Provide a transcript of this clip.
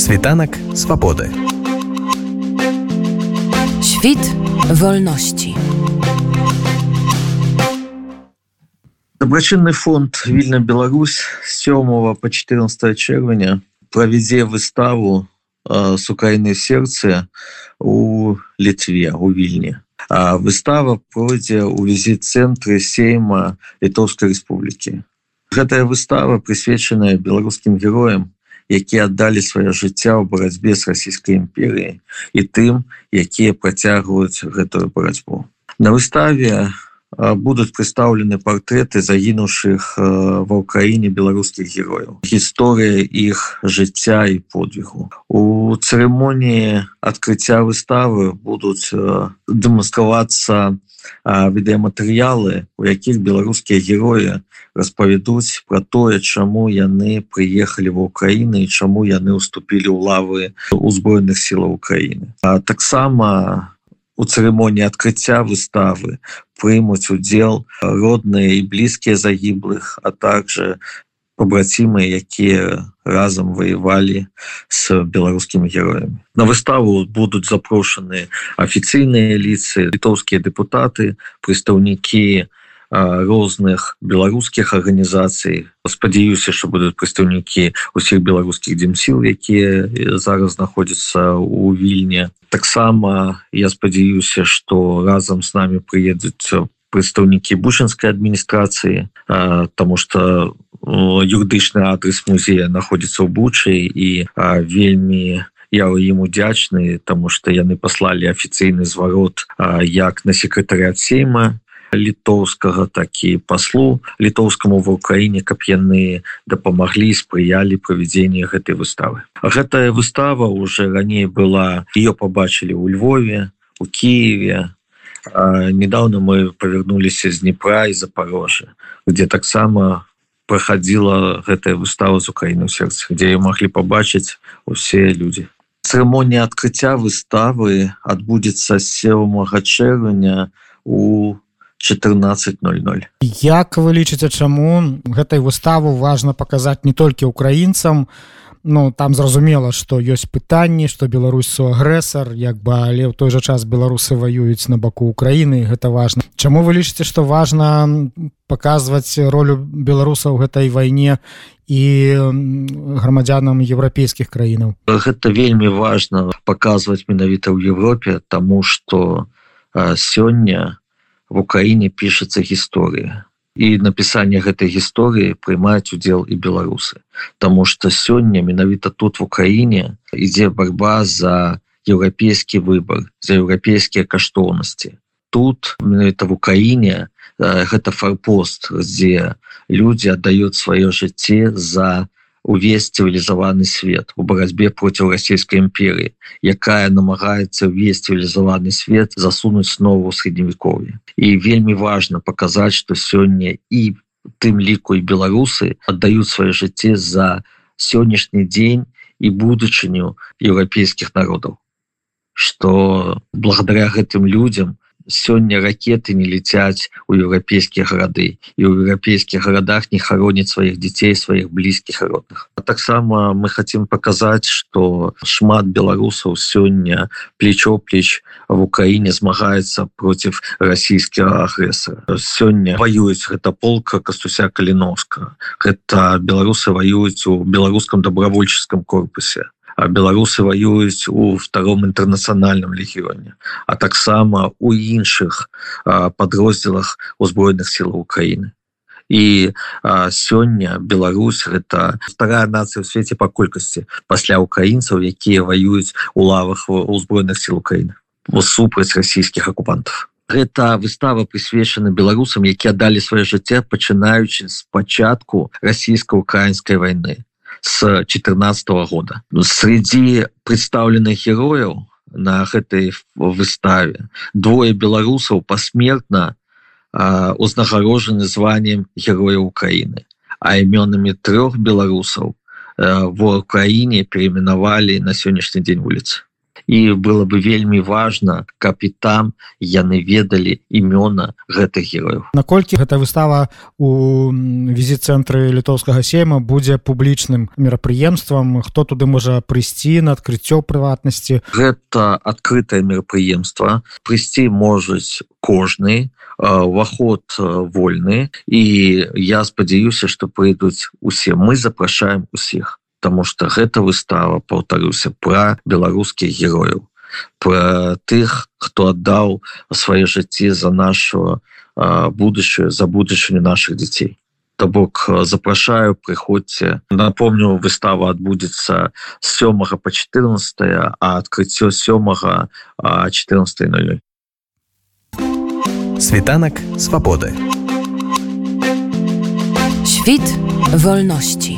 Світанак свабоды. Świt wolności. Дабрачынны фонд Вільна Беларусь з 7 по 14 чэрвеня правядзе выставу с Украіны сердце у Літве у вільні. А выстава пройдзе ў візіт-цэнтры сейма літоўскай рэспублікі. Гэтая выстава прысвечаная беларускім героям, якія аддалі сваё жыцця ў барацьбе з расійскай імперіяй і тым, якія працягваюць гэтую барацьбу. На выставе будуць прадстаўлены партрэты загінуўшых ва ўкраіне беларускіх герояў. Гісторыя іх жыцця і подвігу. У цырымоніі адкрыцця выставы будуць дэманстравацца відэаматэрыялы, у якіх беларускія героі распавядуць пра тое, чаму яны прыехалі ва ўкраіны і чаму яны ўступілі ў лавы узброеных сілаў Україніны. таксама у цырымоніі адкрыцця выставы прымуць удзел родныя і блізкія загіблых, а также побрацімы якія разам воевалі с беларускімі героями на выставу будуць запрошаны афіцыйныя ліцы літоўскія депутаты прадстаўнікі розных беларускіх арганізацый. Спадзяюся что будуць прадстаўнікі усіх беларускіх дземсіл якія зараз знаходзяцца у вільне. Таксама я спадзяюся что разам с нами прыедуць прадстаўнікі бушинской адміністрацыі тому что юрыдычны адрес музея находится ў бучы і а, вельмі я ім удзячны тому что яны послали афіцыйны зварот а, як на секретарят сейма літоўскага такі паслу літоўскаму в украіне каб яны дапамаглі спрыялі правядзенне гэтай выставы. Гэтая выстава уже раней была ее побачылі у Львове у Киеве недавно мы повернуліся з Днепра і запорожжа где таксама проходила гэтая выстава з Украіны ў сердце где могли побачыць усе люди церемонія адкрыцця выставы адбудзецца 7 чэрвеня у 1400 як вы лічыце чаму гэтай выставу важно паказаць не толькі украінцам ну там зразумела что ёсць пытанні что беларусу агрэсар як бы але ў той жа час беларусы воююць на баку Украіны гэта важно Чаму вы лічыце что важно паказваць ролю беларусаў гэтай вайне і грамадзянам еўрапейскіх краінаў? Гэта вельмі важно паказваць менавіта ў Европе тому что сёння в Украіне пішацца гісторыя і напісанне гэтай гісторыі прымаюць удзел і беларусы. Таму что сёння менавіта тут в Украіне ідзе борьба за еўрапейскі выбор за еўрапейскія каштоўнасці. Тут менавіта в Украіне гэта фарпост дзе людзі аддаюць сваё жыцце за увесь цывілізаваны свет у барацьбе проціў расійскай імперыі якая намагаецца ўвесь цывілізаваны свет засунуць снова ў средневекове і вельмі важно показаць что сёння і тым ліку і беларусы аддаюць сваё жыцце за сённяшні дзень і будучыню еўрапейскіх народаў. Что благодаря гэтым людям сёння ракеты не летяць у еўрапейскія гарады і ў еўрапейскіх гарадах не хароняць сваіх дзяцей сваіх блізкіх родных. Таксама мы хотим показаць что шмат беларусаў сёння плечо-плеч в украіне змагаецца против расійскага агрэсара сёння воююць гэта полка кастуся каліновска гэта беларусы воююць у беларускам добровольческом корпусе беларусы воююць у втором інтэрнацыянальным легіёне а таксама у іншых подроздзелах узброеных сил Украины і сёння Беларусь гэта вторая нацыя ў свеце па колькасці пасля украінцаў якія воююць у лавах узброеных сил Украины супраць расійскіх акупантов Гэта выстава прысвечана беларусам якія далі сваё жыцця пачынаючы з пачатку расійска-украінскай войны с 14 -го года. Ну, среди представленных герояў на гэтай выставе двое беларусаў посмертно узнагарожаны званием героя Украины а імёнамі трех беларусаў в Украіне переименавалі на сённяшні дзень вуліцы і было бы вельмі важно каб і там яны ведалі імёна гэтых герояў. Наколькі гэта выстава у візіт-цэнтры літоўскага сейма будзе публічным мерапрыемствам? Хто туды можа прыйсці на адкрыццё прыватнасці? Гэта адкрытае мерапрыемства. Прыйсці можуць кожны уваход вольны. І я спадзяюся што прыйдуць усе. Мы запрашаем усіх Таму што гэта выстава паўтаруся пра беларускіх герояў про тых хто аддаў свае жыцці за нашу будущую за будучыню наших дзяцей то бок запрашаю прыходзьце напомню выстава адбудзецца з сёмага по 14 а адкрыццё сёмага 14 світанак свабоды. Świt wolności.